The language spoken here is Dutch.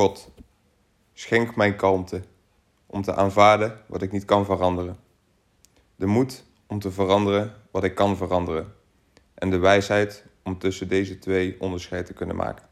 God, schenk mij kalmte om te aanvaarden wat ik niet kan veranderen. De moed om te veranderen wat ik kan veranderen. En de wijsheid om tussen deze twee onderscheid te kunnen maken.